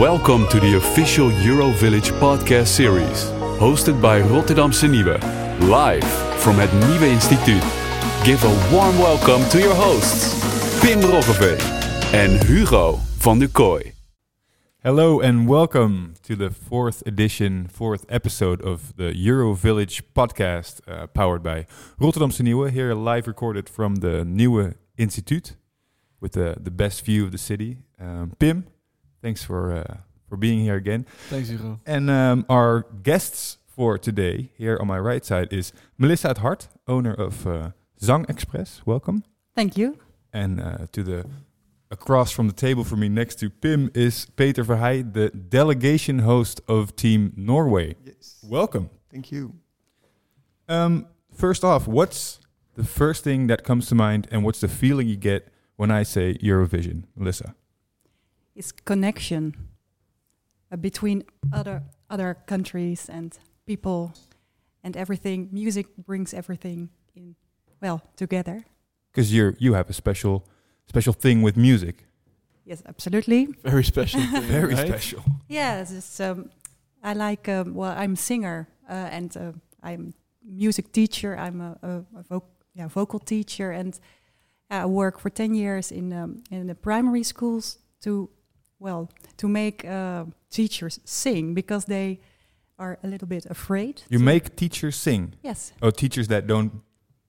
Welcome to the official Eurovillage podcast series, hosted by Rotterdamse Nieuwe, live from het Nieuwe Instituut. Give a warm welcome to your hosts, Pim Roggeveen and Hugo van der Kooi. Hello and welcome to the fourth edition, fourth episode of the Euro Village podcast, uh, powered by Rotterdamse Nieuwe. Here, live recorded from the Nieuwe Instituut, with the the best view of the city. Um, Pim, thanks for uh, for being here again. Thanks, Hugo. And um, our guests for today, here on my right side, is Melissa 't Hart, owner of uh, ZangExpress. Welcome. Thank you. And uh, to the across from the table for me next to Pim is Peter Verheij, the delegation host of Team Norway. Yes. Welcome. Thank you. Um, first off, what's the first thing that comes to mind, and what's the feeling you get when I say Eurovision, Melissa? It's connection uh, between other other countries and people and everything. Music brings everything in well together. Because you're you have a special special thing with music. Yes, absolutely. Very special. thing, Very right? special. Yes, it's, um, I like. Um, well, I'm a singer uh, and uh, I'm music teacher. I'm a, a, a voc- yeah, vocal teacher, and I work for ten years in um, in the primary schools to well to make uh, teachers sing because they are a little bit afraid. You to- make teachers sing. yes, Oh, teachers that don't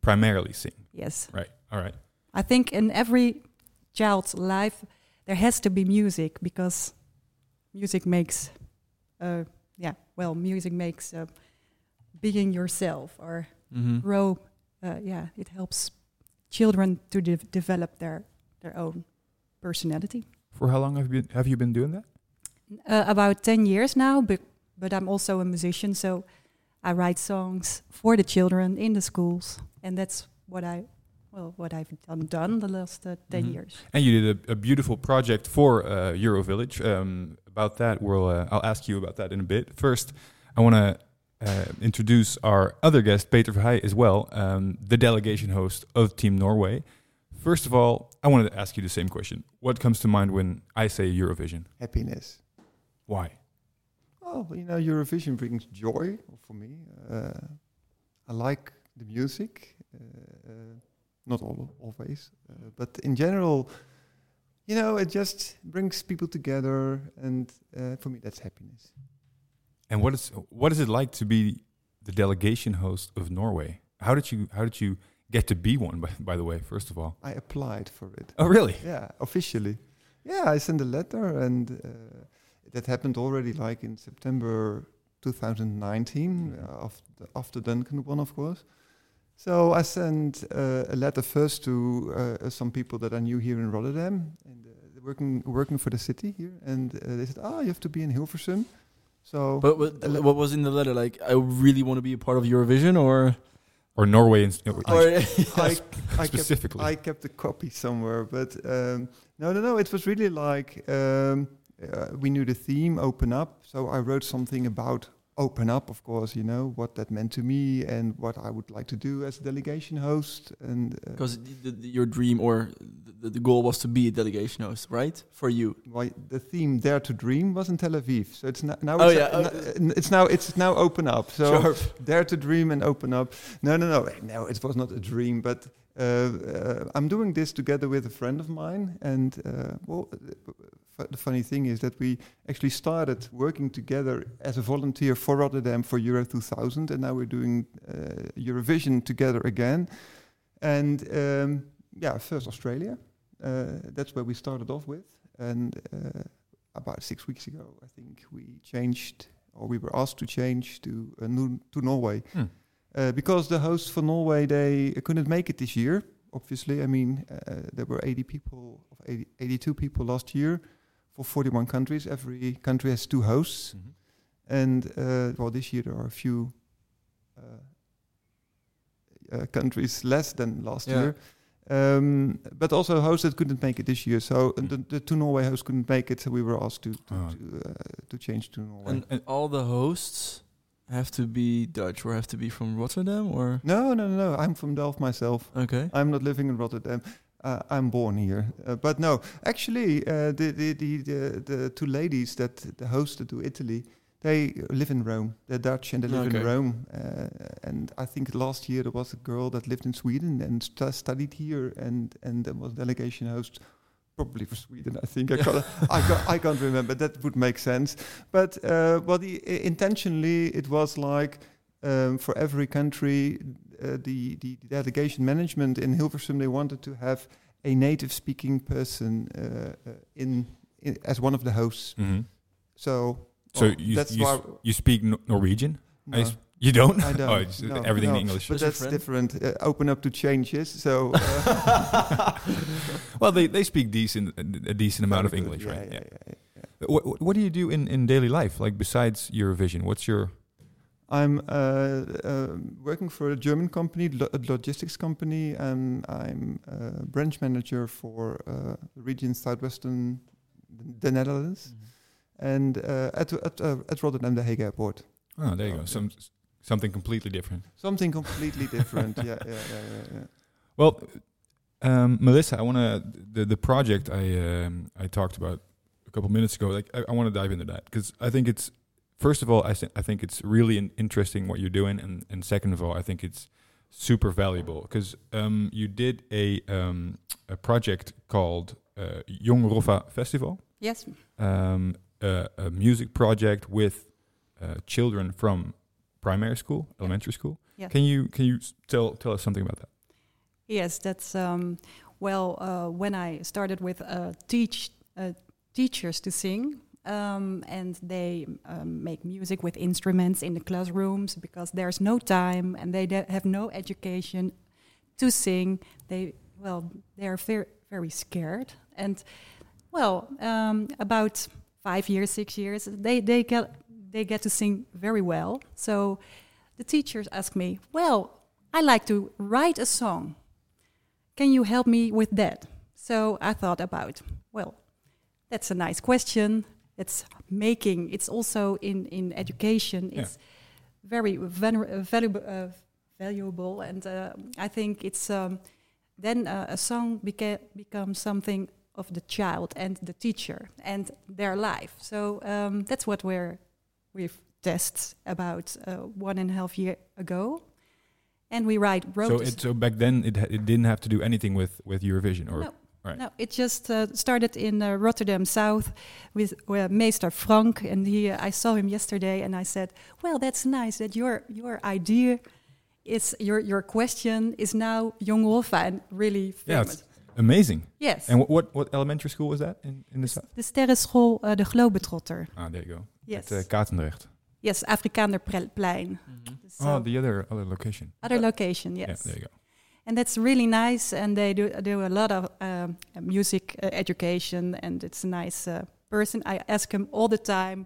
primarily sing. yes. Right. All right. I think in every child's life there has to be music because music makes, uh, yeah, well, music makes uh, being yourself or Mhm. grow. Uh, yeah, it helps children to de- develop their their own personality. For how long have you have you been doing that? Uh, about ten years now, but but I'm also a musician, so I write songs for the children in the schools, and that's what I. Well, what I've done, done the last uh, 10 Mhm. years. And you did a, a beautiful project for uh, Eurovillage. Um, about that, we'll uh, I'll ask you about that in a bit. First, I want to uh, introduce our other guest, Peter Verheij, as well, um, the delegation host of Team Norway. First of all, I wanted to ask you the same question: What comes to mind when I say Eurovision? Happiness. Why? Oh, you know, Eurovision brings joy for me. Uh, I like the music, uh, uh, not all always, uh, but in general, you know, it just brings people together, and uh, for me, that's happiness. And what is what is it like to be the delegation host of Norway? How did you how did you get to be one? By, by the way, first of all. I applied for it. Oh, really? Yeah, officially. Yeah, I sent a letter, and uh, that happened already like in September 2019, uh, after, after Duncan won, of course. So I sent uh, a letter first to uh, some people that I knew here in Rotterdam, and uh, working working for the city here, and uh, they said, "Ah, you have to be in Hilversum." So But what, le- what was in the letter? Like, I really want to be a part of Eurovision, or Or Norway? In, or, or I, I kept specifically. I kept a copy somewhere, but um, no, no, no. It was really like um, uh, we knew the theme, open up. So I wrote something about open up, of course. You know what that meant to me and what I would like to do as a delegation host. And uh, because the, your dream or the, the goal was to be a delegation host, right? For you. why the theme "Dare to Dream" was in Tel Aviv. So it's no- now. Oh, it's, yeah, uh, n- it's now. It's now open up. So Sharp. dare to dream and open up. No, no, no, no. It was not a dream, but uh, uh, I'm doing this together with a friend of mine. And uh, well, uh, the funny thing is that we actually started working together as a volunteer for Rotterdam for Euro 2000, and now we're doing uh, Eurovision together again. And um, yeah, first Australia. Uh, that's where we started off with, and uh, about six weeks ago, I think we changed, or we were asked to change to uh, to Norway, Hmm. Uh, because the hosts for Norway they couldn't make it this year. Obviously, I mean uh, there were 80 people, 80, 82 people last year, for 41 countries. Every country has two hosts, Mhm. and uh, well, this year there are a few uh, uh, countries less than last Yeah. year. Um, but also hosts that couldn't make it this year. So Mm. the, the two Norway hosts couldn't make it, so we were asked to to, Oh. to, uh, to change to Norway. And, and all the hosts have to be Dutch or have to be from Rotterdam, or no, no, no, no. I'm from Delft myself. okay. I'm not living in Rotterdam. uh, I'm born here. Uh, but no, actually, uh, the, the, the, the, the two ladies that the hosted to Italy, they live in Rome. They're Dutch and they live in Rome. Uh, and I think last year there was a girl that lived in Sweden and stu- studied here, and and there was delegation host. Probably for Sweden, I think. I can't, I, can't, I can't remember. That would make sense. But uh, well, the, intentionally, it was like um, for every country, uh, the, the delegation management in Hilversum they wanted to have a native-speaking person uh, uh, in, in as one of the hosts. Mhm. So So well, you that's you, why you speak no- Norwegian? no, I s- you don't? I don't. oh, no, everything no. in English. But that's different. Uh, open up to changes. So uh, well, they, they speak decent a decent amount of. English, Yeah, right? yeah, yeah, yeah. What, what- what do you do in, in daily life, like besides Eurovision? What's your I'm uh, um working for a German company, lo- a logistics company, and I'm uh, branch manager for uh, the region southwestern, the Netherlands, and uh, at at, uh, at Rotterdam, the Hague Airport. Oh, there you Oh, go. yeah. Some something completely different. Something completely different. yeah, yeah, yeah, yeah, yeah. Well, um, Melissa, I want to the the project I um, I talked about a couple minutes ago. Like, I, I want to dive into that because I think it's first of all, I, th- I think it's really in- interesting what you're doing, and and second of all, I think it's super valuable because um, you did a um, a project called uh, Young Roffa Festival, Yes. um, a, a music project with uh, children from primary school, elementary school. Yeah. Can you can you tell tell us something about that? Yes, that's um, well. Uh, when I started with uh, teach uh, teachers to sing, um, and they um, make music with instruments in the classrooms because there's no time and they have no education to sing. They well, they're very very scared, and well, um, about five years, six years, they they get they get to sing very well. So the teachers ask me, well, I like to write a song. Can you help me with that? So I thought about, well, that's a nice question. It's making, it's also in, in education, Yeah. it's very vener- valuable, uh, valuable. And uh, I think it's um, then uh, a song beca- becomes something of the child and the teacher and their life. So um, that's what we're, we've tested about uh, one and a half year ago. And we write So it so back then it ha- it didn't have to do anything with with Eurovision or No. right. No, it just uh, started in uh, Rotterdam South with uh, Meester Frank, and he. Uh, I saw him yesterday, and I said, "Well, that's nice that your your idea is your your question is now Young Roffa and really Yeah, famous." it's amazing. yes, And what, what elementary school was that in in the south? de sterrenschool uh, de Globetrotter. Ah, there you go. Yes, At uh, Katendrecht. yes, Afrikaanderplein. Mhm. So oh, the other other location. other location. Yes. Yeah, there you go. and that's really nice. And they do do a lot of um, music uh, education, and it's a nice uh, person. I ask him all the time,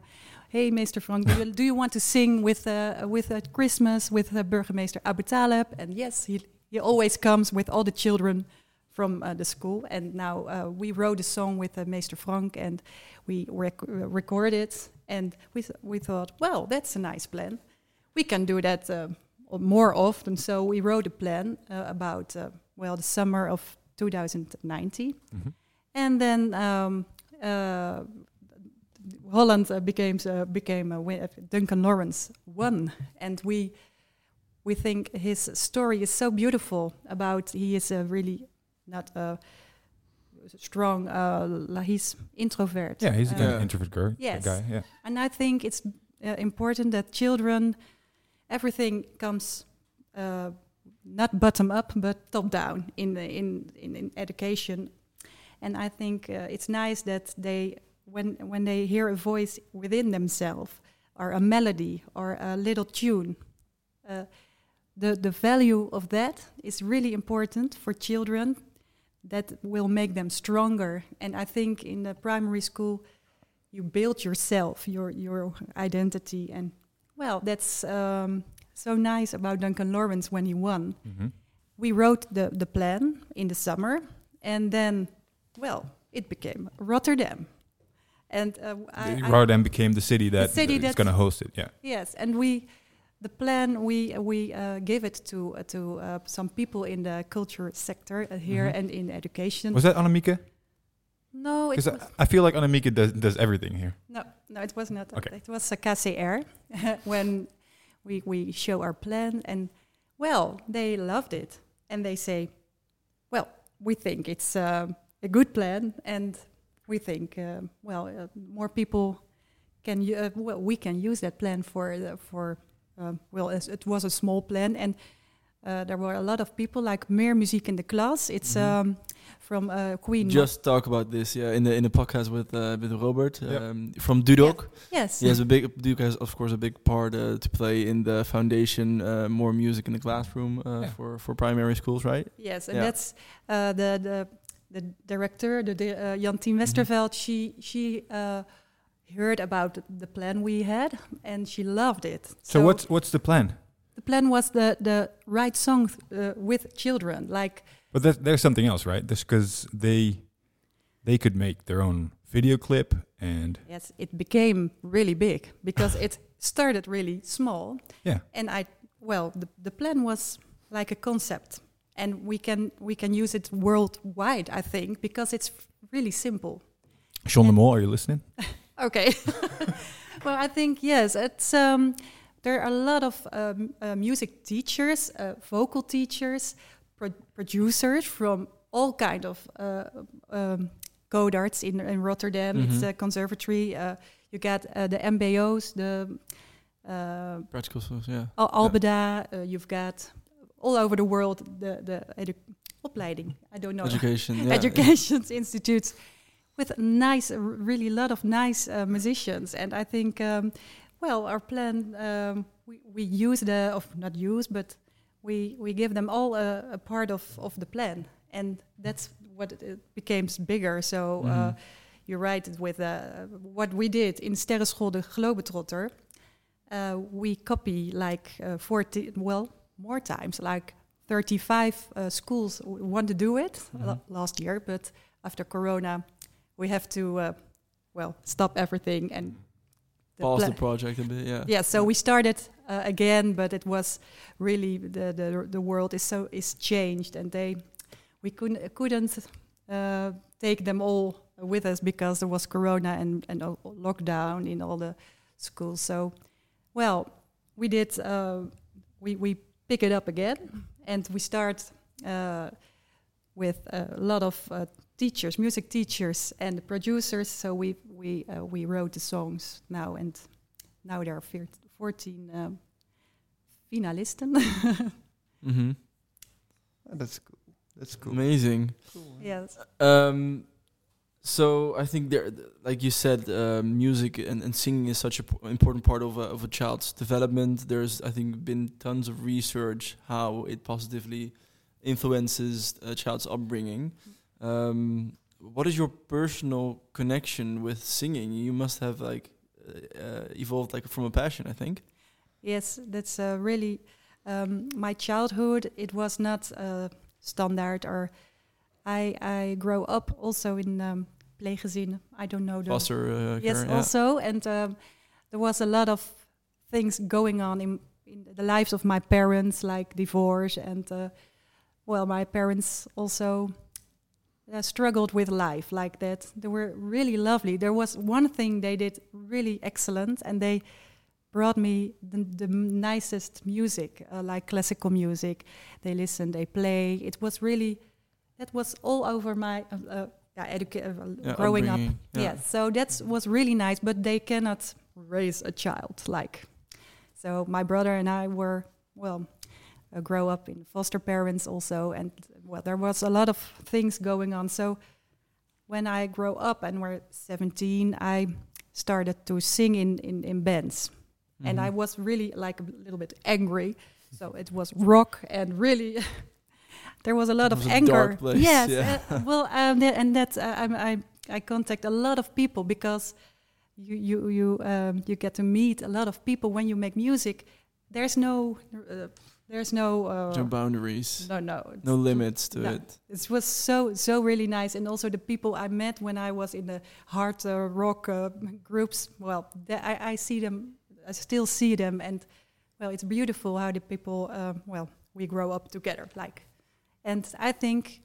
"Hey, Mr. Frank, do you, do you want to sing with uh, with uh, Christmas with uh, Burgemeester Aboutaleb?" And yes, he he always comes with all the children from uh, the school. And now uh, we wrote a song with uh, Meester Frank, and we rec- uh, recorded. And we th- we thought, well, that's a nice plan. We can do that. Uh, more often. So we wrote a plan uh, about uh, well the summer of 2019, Mhm. and then um, uh, Holland uh, became uh, became a win- Duncan Lawrence won, and we we think his story is so beautiful. About he is a really not a strong. Uh, la- he's introvert. Yeah, he's a Uh, kind of Yeah. introvert girl, Yes. guy. Yeah. and I think it's uh, important that children, everything comes uh, not bottom up but top down in the, in, in in education, and I think uh, it's nice that they when when they hear a voice within themselves or a melody or a little tune. Uh, the, the value of that is really important for children that will make them stronger and i think in the primary school you build yourself, your your identity, and well, that's um, so nice about Duncan Lawrence when he won. Mhm. We wrote the the plan in the summer, and then, well, it became Rotterdam, and uh, I, I- Rotterdam became the city that city is going to host it. Yeah. yes, and we the plan we we uh, gave it to uh, to uh, some people in the culture sector uh, here Mhm. and in education. Was that Annemieke? no, it I, I feel like Annemieke does, does everything here. no, no, it was not. Okay. It was a KCR when we we show our plan, and well, they loved it, and they say, well, we think it's um a good plan, and we think, um well, uh, more people can u- uh, well, we can use that plan for the, for um, well, it was a small plan, and uh, there were a lot of people like Meer Muziek in the class. It's Mhm. um, from uh, Queen. Just talk about this, yeah, in the in the podcast with uh, with Robert Yep. um, from Dudok. yes, He has a big Duke has of course a big part uh, to play in the foundation. Uh, more music in the classroom uh, Yeah. for for primary schools, right? Yes, and Yeah. that's uh, the the the director, the di- uh, Jantien Mm-hmm. Westerveld. She she uh, heard about the, plan we had, and she loved it. So, what's what's the plan? the plan was the the right song uh, with children, like But that, there's something else, right? Because they they could make their own video clip and yes, it became really big because it started really small, yeah, and I well the the plan was like a concept, and we can we can use it worldwide, I think, because it's really simple. sean Mol, are you listening? Okay. well, I think yes. It's um, there are a lot of um, uh, music teachers, uh, vocal teachers, pro- producers from all kind of uh, um, codarts in, in Rotterdam. It's Mhm. a conservatory. Uh, you get uh, the MBOs, the uh, Practical schools, yeah. Al- Albeda. Uh, you've got all over the world the the opleiding. I don't know Education, yeah. education institutes with nice, really a lot of nice uh, musicians. And I think, um, well, our plan um, we we use the of not use, but we we give them all a, a part of of the plan, and that's what it, it becomes bigger. So. Uh, Mhm. you're right with uh, what we did in Sterrenschool de Globetrotter. Uh, we copy like uh, 40, well, more times, like 35 uh, schools want to do it Mhm. last year, but after Corona, we have to, uh, well, stop everything and the Pause the project a bit, yeah. yeah, so we started uh, again, but it was really the, the the world is so is changed, and they we couldn't couldn't uh, take them all with us because there was Corona and and lockdown in all the schools. So, well, we did uh, we we pick it up again, and we start uh, with a lot of uh, teachers, music teachers, and the producers. So we we uh, we wrote the songs now, and now there are 14 um, finalisten. hmm Oh, that's cool. That's cool. Amazing. Cool. yes. Um, so I think there, like you said, uh, music and, and singing is such an important part of a, of a child's development. There's, I think, been tons of research how it positively influences a child's upbringing. Um, what is your personal connection with singing? You must have like uh, uh, evolved like from a passion, I think. Yes, that's uh, really um, my childhood. It was not uh, standard, or I I grow up also in um, pleeggezin. I don't know the Foster uh, yes, yeah. also, and um, there was a lot of things going on in in the lives of my parents, like divorce, and uh, well, my parents also uh, struggled with life like that. They were really lovely. There was one thing they did really excellent, and they brought me the, the nicest music, uh, like classical music. They listen, they play. It was really, that was all over my uh, uh, yeah, uh, Yeah, growing up. upbringing, yeah. Yes, so that was really nice, but they cannot raise a child like. So my brother and I were well, uh, grow up in foster parents also, and well, there was a lot of things going on. So when I grow up and we're 17, I started to sing in in, in bands, and I Mhm. was really like a little bit angry. So it was rock and really. There was a lot It of a anger. yes, yeah. uh, well, um, tha- and that uh, I, I I contact a lot of people because you you you um, you get to meet a lot of people when you make music. There's no uh, there's no uh, no boundaries, no no no limits to no. it. It was so so really nice, and also the people I met when I was in the hard uh, rock uh, groups. Well, th- I, I see them, I still see them, and well, it's beautiful how the people, uh, well, we grow up together, like, and I think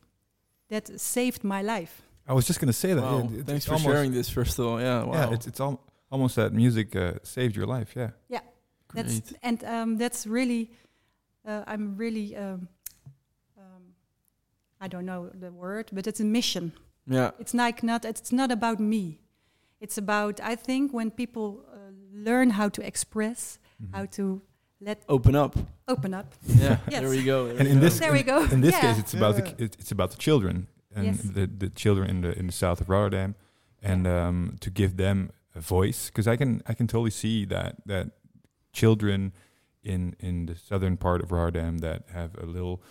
that saved my life. I was just gonna say that. Wow. yeah, it- Thanks for almost- sharing this, first of all. Yeah, wow. Yeah, it's it's al- almost that music uh, saved your life. Yeah. That's Great. and um, that's really, uh, I'm really, um, um, I don't know the word, but it's a mission. Yeah. It's like not. It's not about me. It's about. I think when people uh, learn how to express, Mhm. how to let Open up. open up. Yeah. Yes. There we go. there And we in go. this There we go. in this Yeah. case, it's about the Yeah. ki- it- it's about the children and Yes. the the children in the in the south of Rotterdam, and um, to give them a voice because I can I can totally see that that children in in the southern part of Rotterdam that have a little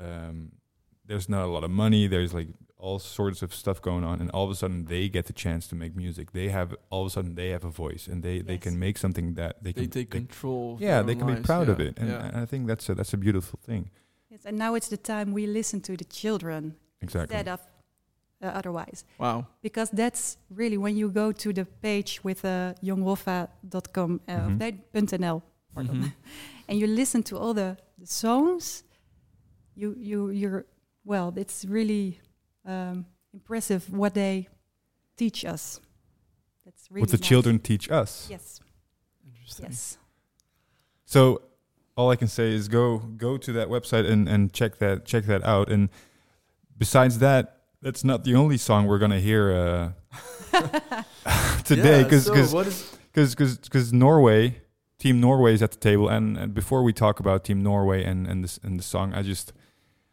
um, there's not a lot of money. There's like all sorts of stuff going on, and all of a sudden they get the chance to make music. They have all of a sudden they have a voice, and they they can make something that they They can take control. yeah they own can be lives. proud of it, and yeah. I think that's a that's a beautiful thing. Yes, and now it's the time we listen to the children Exactly. instead of uh, otherwise. Wow. because that's really when you go to the page with uh, youngroffa.com uh, Mhm. of .nl pardon, Mhm. and you listen to all the, the songs you you you're well it's really um, impressive what they teach us that's really what the nice. children teach us. yes Interesting. yes So all I can say is go go to that website and, and check that check that out. And besides that, that's not the only song we're gonna hear uh, today Yeah, because so because because because Norway, Team Norway is at the table. And, and before we talk about Team Norway and and this and the song, I just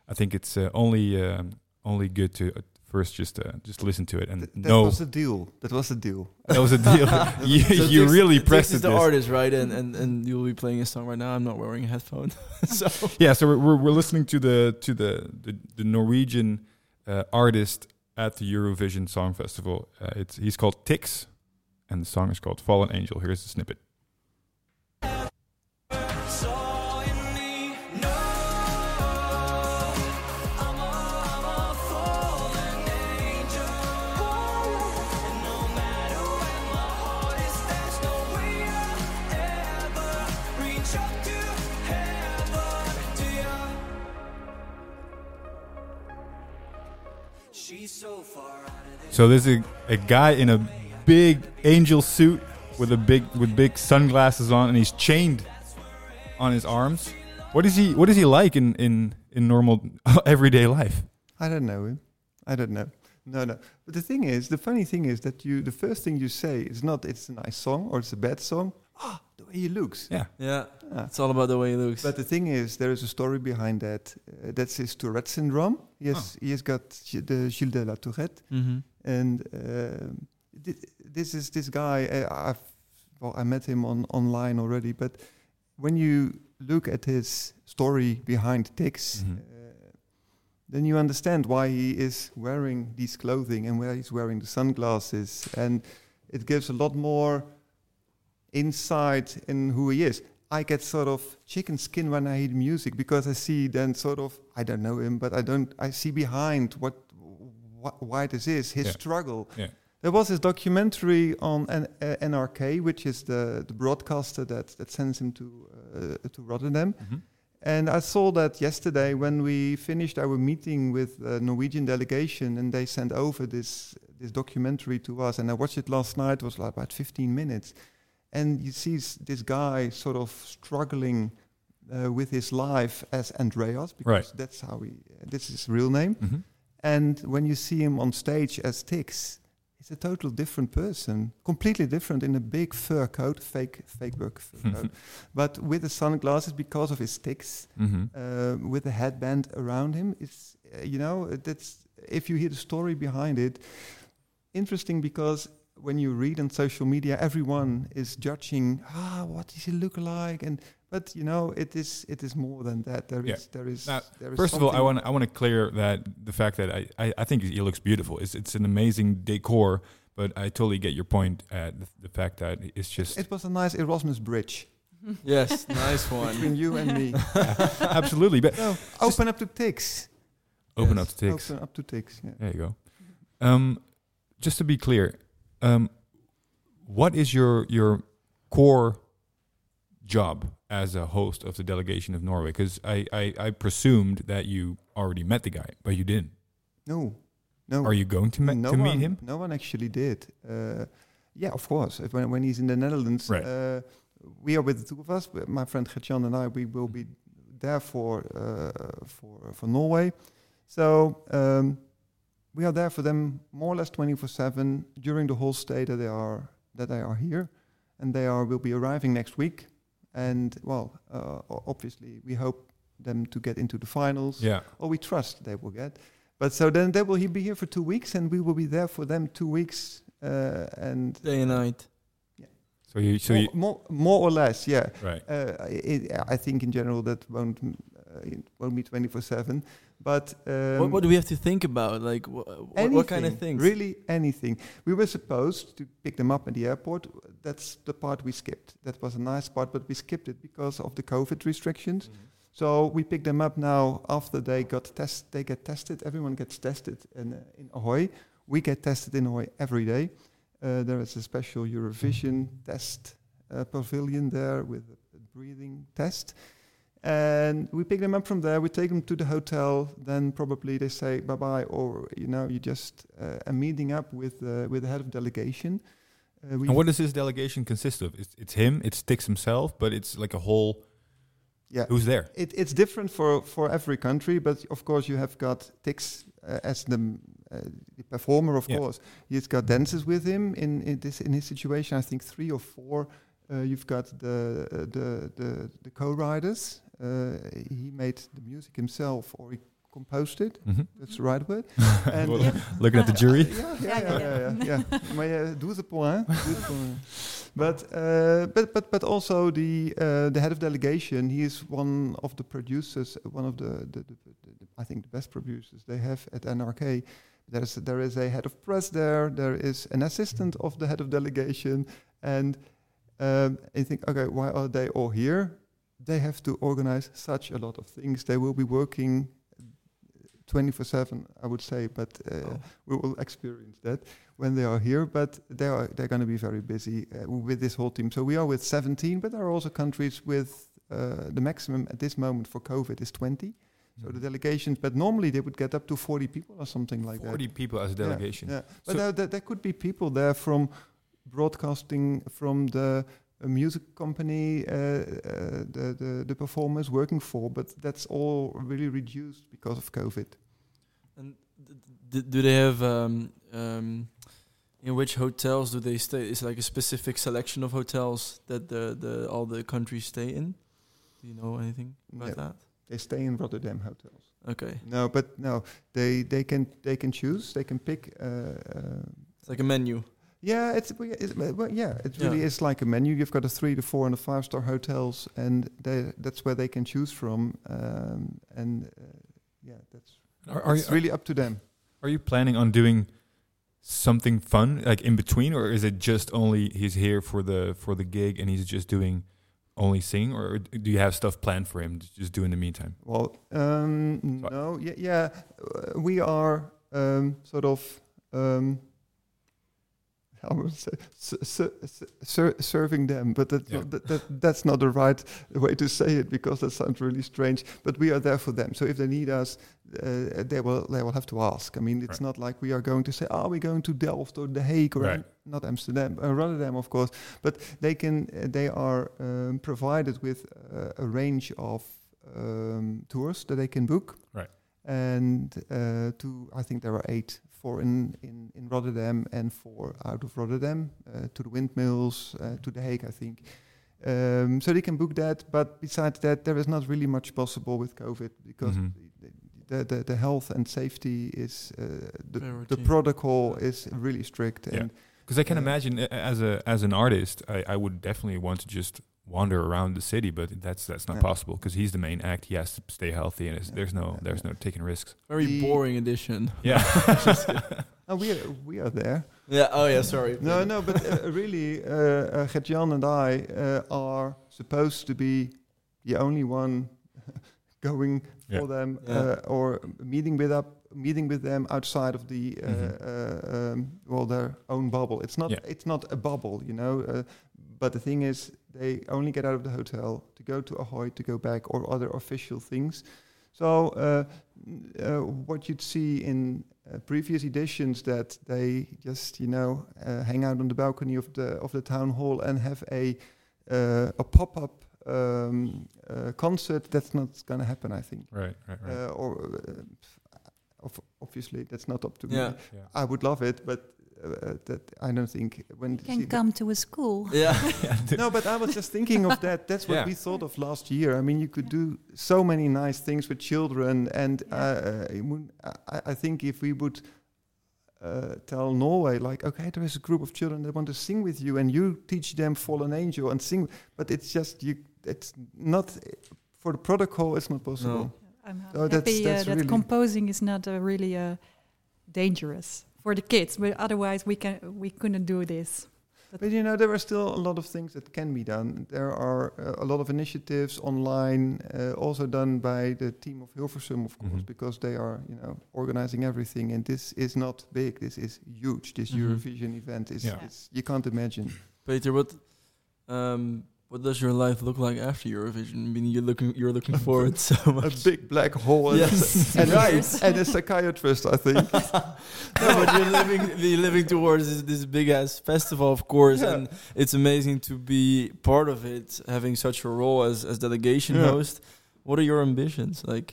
I think it's uh, only um, only good to uh, first just uh, just listen to it and Th- that know was a deal. That was a deal. that was a deal. you So you Tix- really Tix pressed is it. the artist, right? And, and and you'll be playing a song right now. I'm not wearing a headphone, so yeah so we're, we're, we're listening to the to the the, the norwegian uh, artist at the eurovision song festival uh, it's he's called tix and the song is called fallen angel here's the snippet so there's a, a guy in a big angel suit with a big with big sunglasses on and he's chained on his arms what is he what is he like in in in normal everyday life I don't know him. I don't know. No, no. But the thing is, the funny thing is that you, the first thing you say is not it's a nice song or it's a bad song. Ah, the way he looks. yeah yeah, Ah. it's all about the way he looks. But the thing is, there is a story behind that. Uh, that's his Tourette syndrome. He has, he has got the Gilles de la Tourette. mm-hmm. And um, thi- this is this guy. I've well, I met him on online already, but when you look at his story behind Tix, Mhm. uh, then you understand why he is wearing these clothing and why he's wearing the sunglasses, and it gives a lot more insight in who he is. I get sort of chicken skin when I hear music because I see then sort of I don't know him, but I don't I see behind what, wh- why this is his Yeah. struggle. Yeah. There was this documentary on N- uh, NRK, which is the, the broadcaster that, that sends him to uh, to Rotterdam. And I saw that yesterday when we finished our meeting with the Norwegian delegation, and they sent over this this documentary to us. And I watched it last night. It was like about 15 minutes, and you see s- this guy sort of struggling uh, with his life as Andreas, because Right. that's how he. Uh, this is his real name. Mhm. And when you see him on stage as Tix, he's a total different person, completely different in a big fur coat, fake fake work fur coat, but with the sunglasses because of his tics, Mhm. uh, with the headband around him. It's uh, you know that's if you hear the story behind it, interesting because when you read on social media, everyone is judging. Ah, what does he look like? And but you know, it is it is more than that. There is Yeah. there is. Now, there is First of all, I want I want to clear that the fact that I, I, I think he looks beautiful. It's it's an amazing decor, but I totally get your point at the, the fact that it's just It was a nice Erasmus bridge yes, nice one between you and me. absolutely. But No, open up to ticks. open Yes. up to ticks. Open up to ticks. Yeah. There you go. Um, just to be clear, um, what is your your core job as a host of the delegation of Norway? Because I, I, I presumed that you already met the guy, but you didn't. No, no. Are you going to, me- no to one, meet him? No one actually did. Uh, yeah, of course. If When, when he's in the Netherlands, Right. uh, we are with the two of us. My friend Gertjan and I, we will be there for uh, for for Norway. So um, we are there for them more or less 24/7 during the whole stay that they are that they are here, and they are will be arriving next week. And well, uh, obviously, we hope them to get into the finals Yeah. or we trust they will get. But so then they will he be here for two weeks, and we will be there for them two weeks, uh, and Day and night. So you, so more, you, more, more or less, yeah. right. Uh, it, I think in general that won't uh, won't be twenty four seven, but um, what, what do we have to think about? Like, wh- what, what kind of anything, things? Really, anything. We were supposed to pick them up at the airport. That's the part we skipped. That was a nice part, but we skipped it because of the COVID restrictions. So we pick them up now after they got test. They get tested. Everyone gets tested in, uh, in Ahoy. We get tested in Ahoy every day. Uh, there is a special Eurovision test uh, pavilion there with a breathing test. And we pick them up from there. We take them to the hotel. Then probably they say bye bye, or you know, you just uh, a meeting up with uh, with the head of delegation. Uh, And what does this delegation consist of? It's, it's him, it's Tix himself, but it's like a whole. yeah, Who's there? it, it's different for, for every country, but of course you have got Tix uh, as the, uh, the performer, of Yeah. course. He's got dancers with him in, in this in his situation. I think three or four. Uh, you've got the uh, the the, the co-writers. Uh, he made the music himself, or he composed it. Mhm. That's the right word. And Well, Yeah. Looking at the jury. yeah, Yeah, yeah, yeah, uh, doe het point. Doe het point. But uh, but but but also the uh, the head of delegation. He is one of the producers. One of the, the, the, the, I think the best producers they have at NRK. There's there is a head of press there. There is an assistant of the head of delegation, and um, I think okay, why are they all here? They have to organize such a lot of things. They will be working 24/7, I would say, but uh, Oh. we will experience that when they are here. But they are they're going to be very busy uh, with this whole team. So we are with 17, but there are also countries with uh, the maximum at this moment for COVID is 20. So the delegations, but normally they would get up to 40 people or something like 40 that. people as a Yeah, delegation. Yeah, but So- there, there, there could be people there from broadcasting, from the uh, music company, uh, uh, the, the the performers working for, but that's all really reduced because of COVID. And do they have um, um, in which hotels do they stay? Is like a specific selection of hotels that the, the all the countries stay in? Do you know anything about No. that? They stay in Rotterdam hotels. Okay, No, but no, they they can they can choose. They can pick. Uh, uh, it's like a menu. Yeah, it's, it's well, yeah, it really Yeah. is like a menu. You've got a three to four and a five star hotels, and they, that's where they can choose from. Um, and uh, yeah, that's Are, are, it's you, really up to them. are you planning on doing something fun like in between, or is it just only he's here for the for the gig and he's just doing only singing, or do you have stuff planned for him to just do in the meantime? Well, um, no, yeah, yeah, uh, we are um, sort of. How would say, ser- serving them, but that, Yeah. that, that, that's not the right way to say it because that sounds really strange. But we are there for them. So if they need us, uh, they will they will have to ask. I mean, it's Right. not like we are going to say, "Are we going to Delft or The Hague or Right. Not Amsterdam, uh, Rotterdam, of course." But they can uh, they are um, provided with uh, a range of um, tours that they can book. Right. And uh, to I think there are eight, four in, in, in Rotterdam and for out of Rotterdam uh, to the windmills, uh, to The Hague, I think. Um, so they can book that, but besides that, there is not really much possible with COVID because Mhm. the, the the health and safety is uh, the, the protocol is really strict Yeah. and Because I can Uh, imagine as a as an artist, I, I would definitely want to just wander around the city, but that's that's not Yeah. possible because he's the main act. He has to stay healthy, and it's, Yeah. there's no Yeah, there's no taking risks. Very The- boring edition. Yeah. oh, we are, we are there. Yeah. Oh yeah. Sorry. No, no, but uh, really, uh, uh, Gert-Jan and I uh, are supposed to be the only one going Yeah. for them Yeah. uh, or meeting with up, meeting with them outside of the uh, Mhm. uh, um, well their own bubble. It's not Yeah. it's not a bubble, you know. Uh, but the thing is, they only get out of the hotel to go to Ahoy to go back or other official things. So uh, uh, what you'd see in uh, previous editions that they just you know uh, hang out on the balcony of the of the town hall and have a uh, a pop up um, uh, concert. That's not going to happen, I think. Right, right, right. Uh, or uh, of- obviously that's not up to Yeah. me. yeah. I would love it, but uh, that I don't think when Can come to a school. Yeah. no, but I was just thinking of that. That's what Yeah. we thought of last year. I mean, you could do so many nice things with children, and Yeah. uh, I, I think if we would uh, tell Norway, like, okay, there is a group of children that want to sing with you, and you teach them "Fallen Angel" and sing, but it's just you. It's not for the protocol. It's not possible. No. I'm that's- happy that's uh, that really- composing is not uh, really uh, dangerous for the kids, but otherwise we can we couldn't do this. But you know, there are still a lot of things that can be done. There are uh, a lot of initiatives online, uh, also done by the team of Hilversum, of course, Mhm. because they are, you know, organizing everything. And this is not big. This is huge. This Mhm. Eurovision event is, Yeah. is you can't imagine. Peter, what um, what does your life look like after Eurovision? I mean, you're looking you're looking forward so much. A big black hole and, Yes. and, Right. a, and a psychiatrist, I think. no, but you're living you're living towards this, this big ass festival, of course, Yeah. and it's amazing to be part of it, having such a role as as delegation Yeah. host. What are your ambitions, like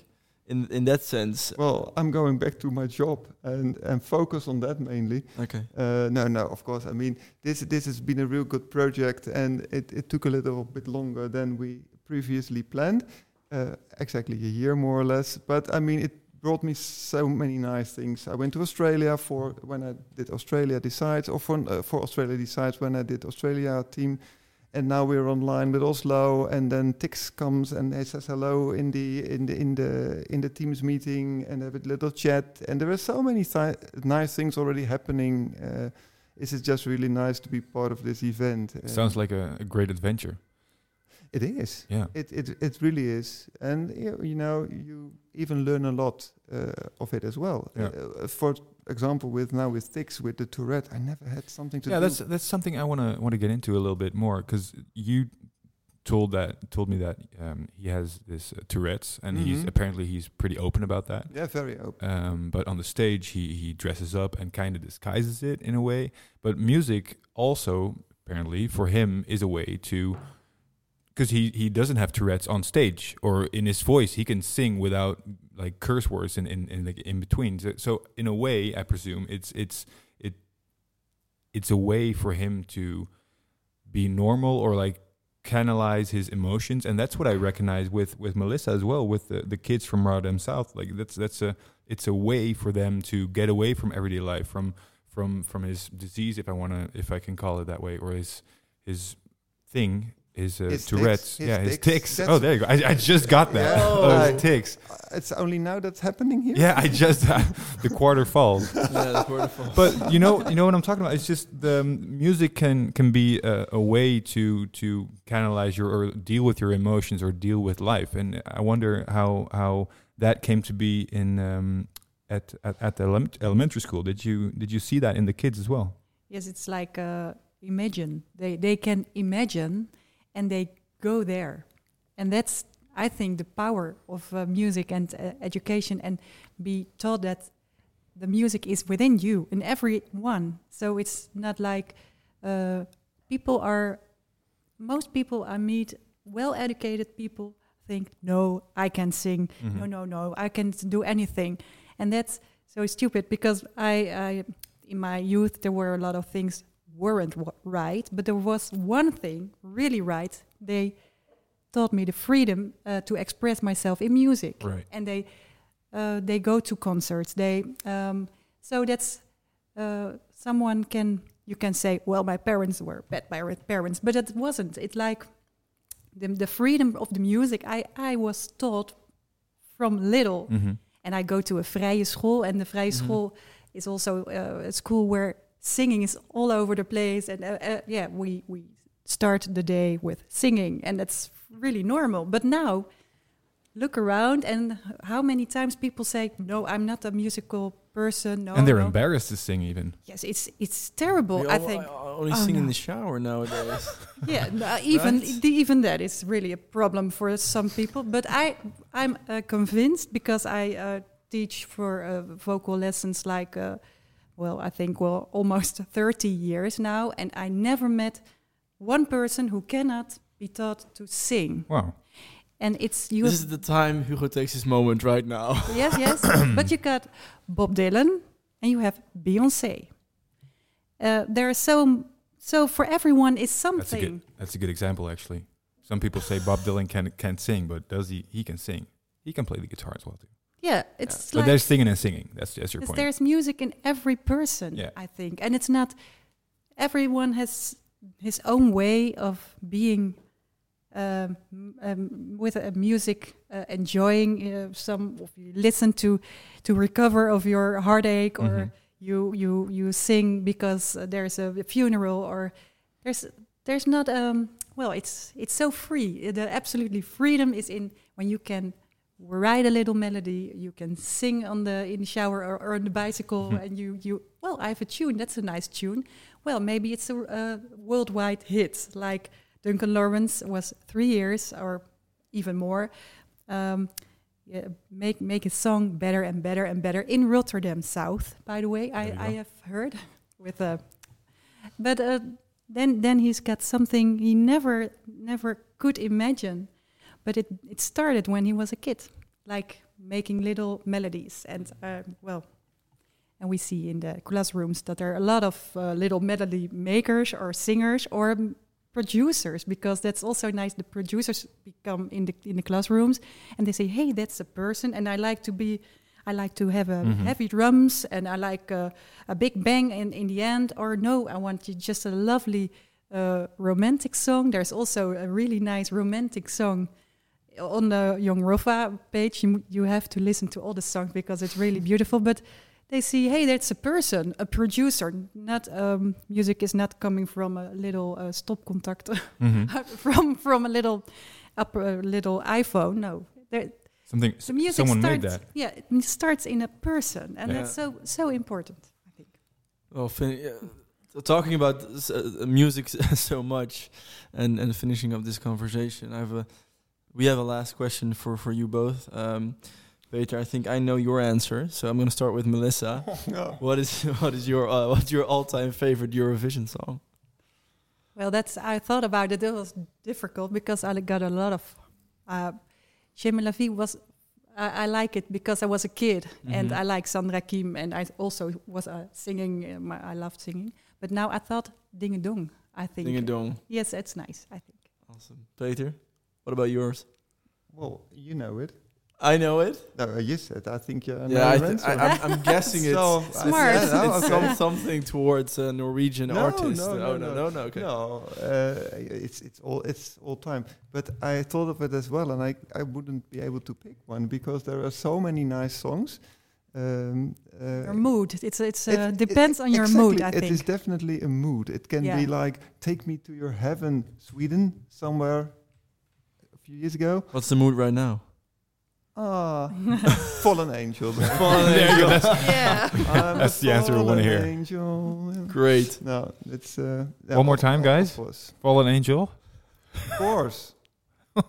in in that sense? well, I'm going back to my job and, and focus on that mainly. Okay. Uh, no, no, of course. I mean, this this has been a real good project, and it, it took a little bit longer than we previously planned. Uh, exactly a year, more or less. But I mean, it brought me so many nice things. I went to Australia for when I did Australia Decides, or for uh, for Australia Decides when I did Australia team. And now we're online with Oslo, and then Tix comes and he says hello in the in the in the in the teams meeting, and have a little chat. And there are so many thi- nice things already happening. Uh, just really nice to be part of this event. Uh, Sounds like a, a great adventure. it is. Yeah. It it it really is, and you, you know you even learn a lot uh, of it as well. Yeah. Uh, for example, with now with Tix with the Tourette, I never had something to yeah, do. that's that's something I want to want to get into a little bit more because you told that told me that um, he has this uh, Tourette's and he's Mhm. apparently he's pretty open about that. yeah, very open. Um, but on the stage, he he dresses up and kind of disguises it in a way. But music also apparently for him is a way to because he he doesn't have Tourette's on stage or in his voice he can sing without like curse words in in in, like, in between. So, so in a way, I presume it's it's it it's a way for him to be normal or like canalize his emotions. And that's what i recognize with with melissa as well with the, the kids from rotterdam south. Like that's that's a it's a way for them to get away from everyday life from from from his disease if i want to if i can call it that way or his his thing his, uh, His tourette's tics, his yeah his tics. tics That's- oh there you go i, I just got that Yeah. oh, I- his tics Uh, It's only now that's happening here. yeah i just the quarter falls yeah, that's wonderful. but you know, you know what I'm talking about. It's just the um, music can can be a, a way to to canalize your or deal with your emotions or deal with life. And I wonder how how that came to be in um, at, at at the element- elementary school. Did you did you see that in the kids as well? Yes, it's like uh, imagine. They they can imagine, and they go there, and that's I think the power of uh, music and uh, education, and be taught that the music is within you in everyone. So it's not like uh, people are. Most people I meet, well-educated people, think, "No, I can sing. Mm-hmm. No, no, no, I can do anything," and that's so stupid because I, I in my youth there were a lot of things weren't w- right, but there was one thing really right. They taught me the freedom uh, to express myself in music, Right. and they uh, they go to concerts. They um, so that's uh, someone can you can say, well, my parents were bad parents, but it wasn't. It's like the, the freedom of the music. I I was taught from little Mm-hmm. and I go to a vrije school, and the vrije Mhm. school is also uh, a school where singing is all over the place, and uh, uh, yeah, we we start the day with singing, and that's really normal. But now, look around, and how many times people say, "No, I'm not a musical person." No, and they're no. embarrassed to sing even. Yes, it's it's terrible. We I think. I only Oh, sing in the shower nowadays. yeah, no, uh, even Right? the, even that is really a problem for some people. But I I'm uh, convinced because I uh, teach for uh, vocal lessons like uh, well I think well almost 30 years now, and I never met one person who cannot be taught to sing. Wow. And it's you. this is the time Hugo takes his moment right now. yes, yes. but you got Bob Dylan and you have Beyonce. Uh, there are so so for everyone is That's a good. something. That's a good example, actually. Some people say Bob Dylan can can't sing, but does he? He can sing. He can play the guitar as well too. Yeah, it's But like there's singing and singing. That's that's your point. there's music in every person, Yeah. I think, and it's not everyone has his own way of being um, um, with a music, uh, enjoying uh, some. Of you listen to to recover of your heartache, or Mhm. you you you sing because uh, there's a funeral, or there's there's not um well it's it's so free. The absolutely freedom is in when you can write a little melody. You can sing on the in the shower or, or on the bicycle, and you you well, I have a tune. That's a nice tune. Well, maybe it's a, a worldwide hit. Like Duncan Laurence was three years or even more. Um, yeah, make make a song better and better and better in Rotterdam South. By the way, I, I have heard with a, but uh, then then he's got something he never never could imagine but it, it started when he was a kid, like making little melodies. And um, well, and we see in the classrooms that there are a lot of uh, little melody makers or singers or m- producers, because that's also nice. The producers become in the in the classrooms, and they say, "Hey, that's a person," and I like to be. I like to have a Mhm. heavy drums, and I like uh, a big bang in, in the end. Or no, I want you just a lovely uh, romantic song. There's also a really nice romantic song on the Young Roffa page. You, you have to listen to all the songs because it's really beautiful. But they see, hey, that's a person, a producer. Not um, music is not coming from a little uh, stopcontact Mhm. from from a little up a little iPhone. No, there, Something. the music someone starts. made that. Yeah, it starts in a person, and Yeah. that's so so important. I think. Well, fin- yeah, talking about s- uh, music so much, and and finishing up this conversation, I have a we have a last question for for you both. Um, Peter, I think I know your answer, so I'm going to start with Melissa. no. what is what is your uh, what's your all time favorite Eurovision song? Well, that's I thought about it. It was difficult because I got a lot of. Uh, J'aime la vie was. I, I like it because I was a kid and Mhm. I like Sandra Kim and I also was uh, singing. Uh, my, I loved singing, but now I thought Ding a Dong. I think Ding a dong. yes, it's nice. I think. Awesome, Peter. What about yours? Well, you know it. I know it. No, uh, you said. I think you know yeah, I your th- I, answer. I'm, I'm guessing it's So, Smart. It's, Yeah, no, it's okay. some, something towards a Norwegian No, artist. no, oh no, no, no. no, no. Okay. No, uh, it's it's all it's all time. But I thought of it as well, and I I wouldn't be able to pick one because there are so many nice songs. Um, uh, Your mood. It's it's uh, it- it- depends on your mood. I exactly, It is definitely a mood. It can Yeah. be like "Take Me to Your Heaven," Sweden, somewhere a few years ago. What's the mood right now? Ah, fallen angel. Fallen There you go. That's- yeah. I'm That's the answer we wanna hear. Angel. Great. No, it's uh, yeah, One more time, guys. Fallen Angel. Of course. Thank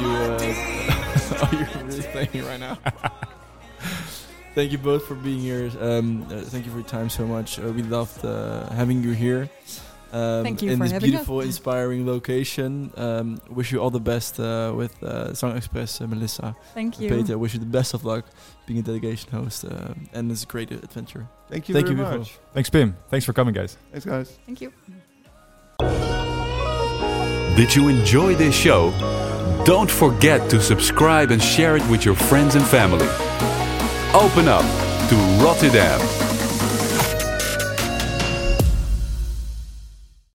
you. Uh, oh, you're really playing it right now. thank you both for being here. Um, uh, thank you for your time so much. Uh, we loved uh, having you here. Um, Thank you in for this having us. beautiful, inspiring location. Um, wish you all the best uh, with uh, ZangExpress, uh, Melissa. Thank you. Peter, wish you the best of luck being a delegation host, uh, and it's a great adventure. Thank you Thank very you, Hugo. much. Thanks, Pim. Thanks for coming, guys. Thanks, guys. Thank you. Did you enjoy this show? Don't forget to subscribe and share it with your friends and family. Open up to Rotterdam.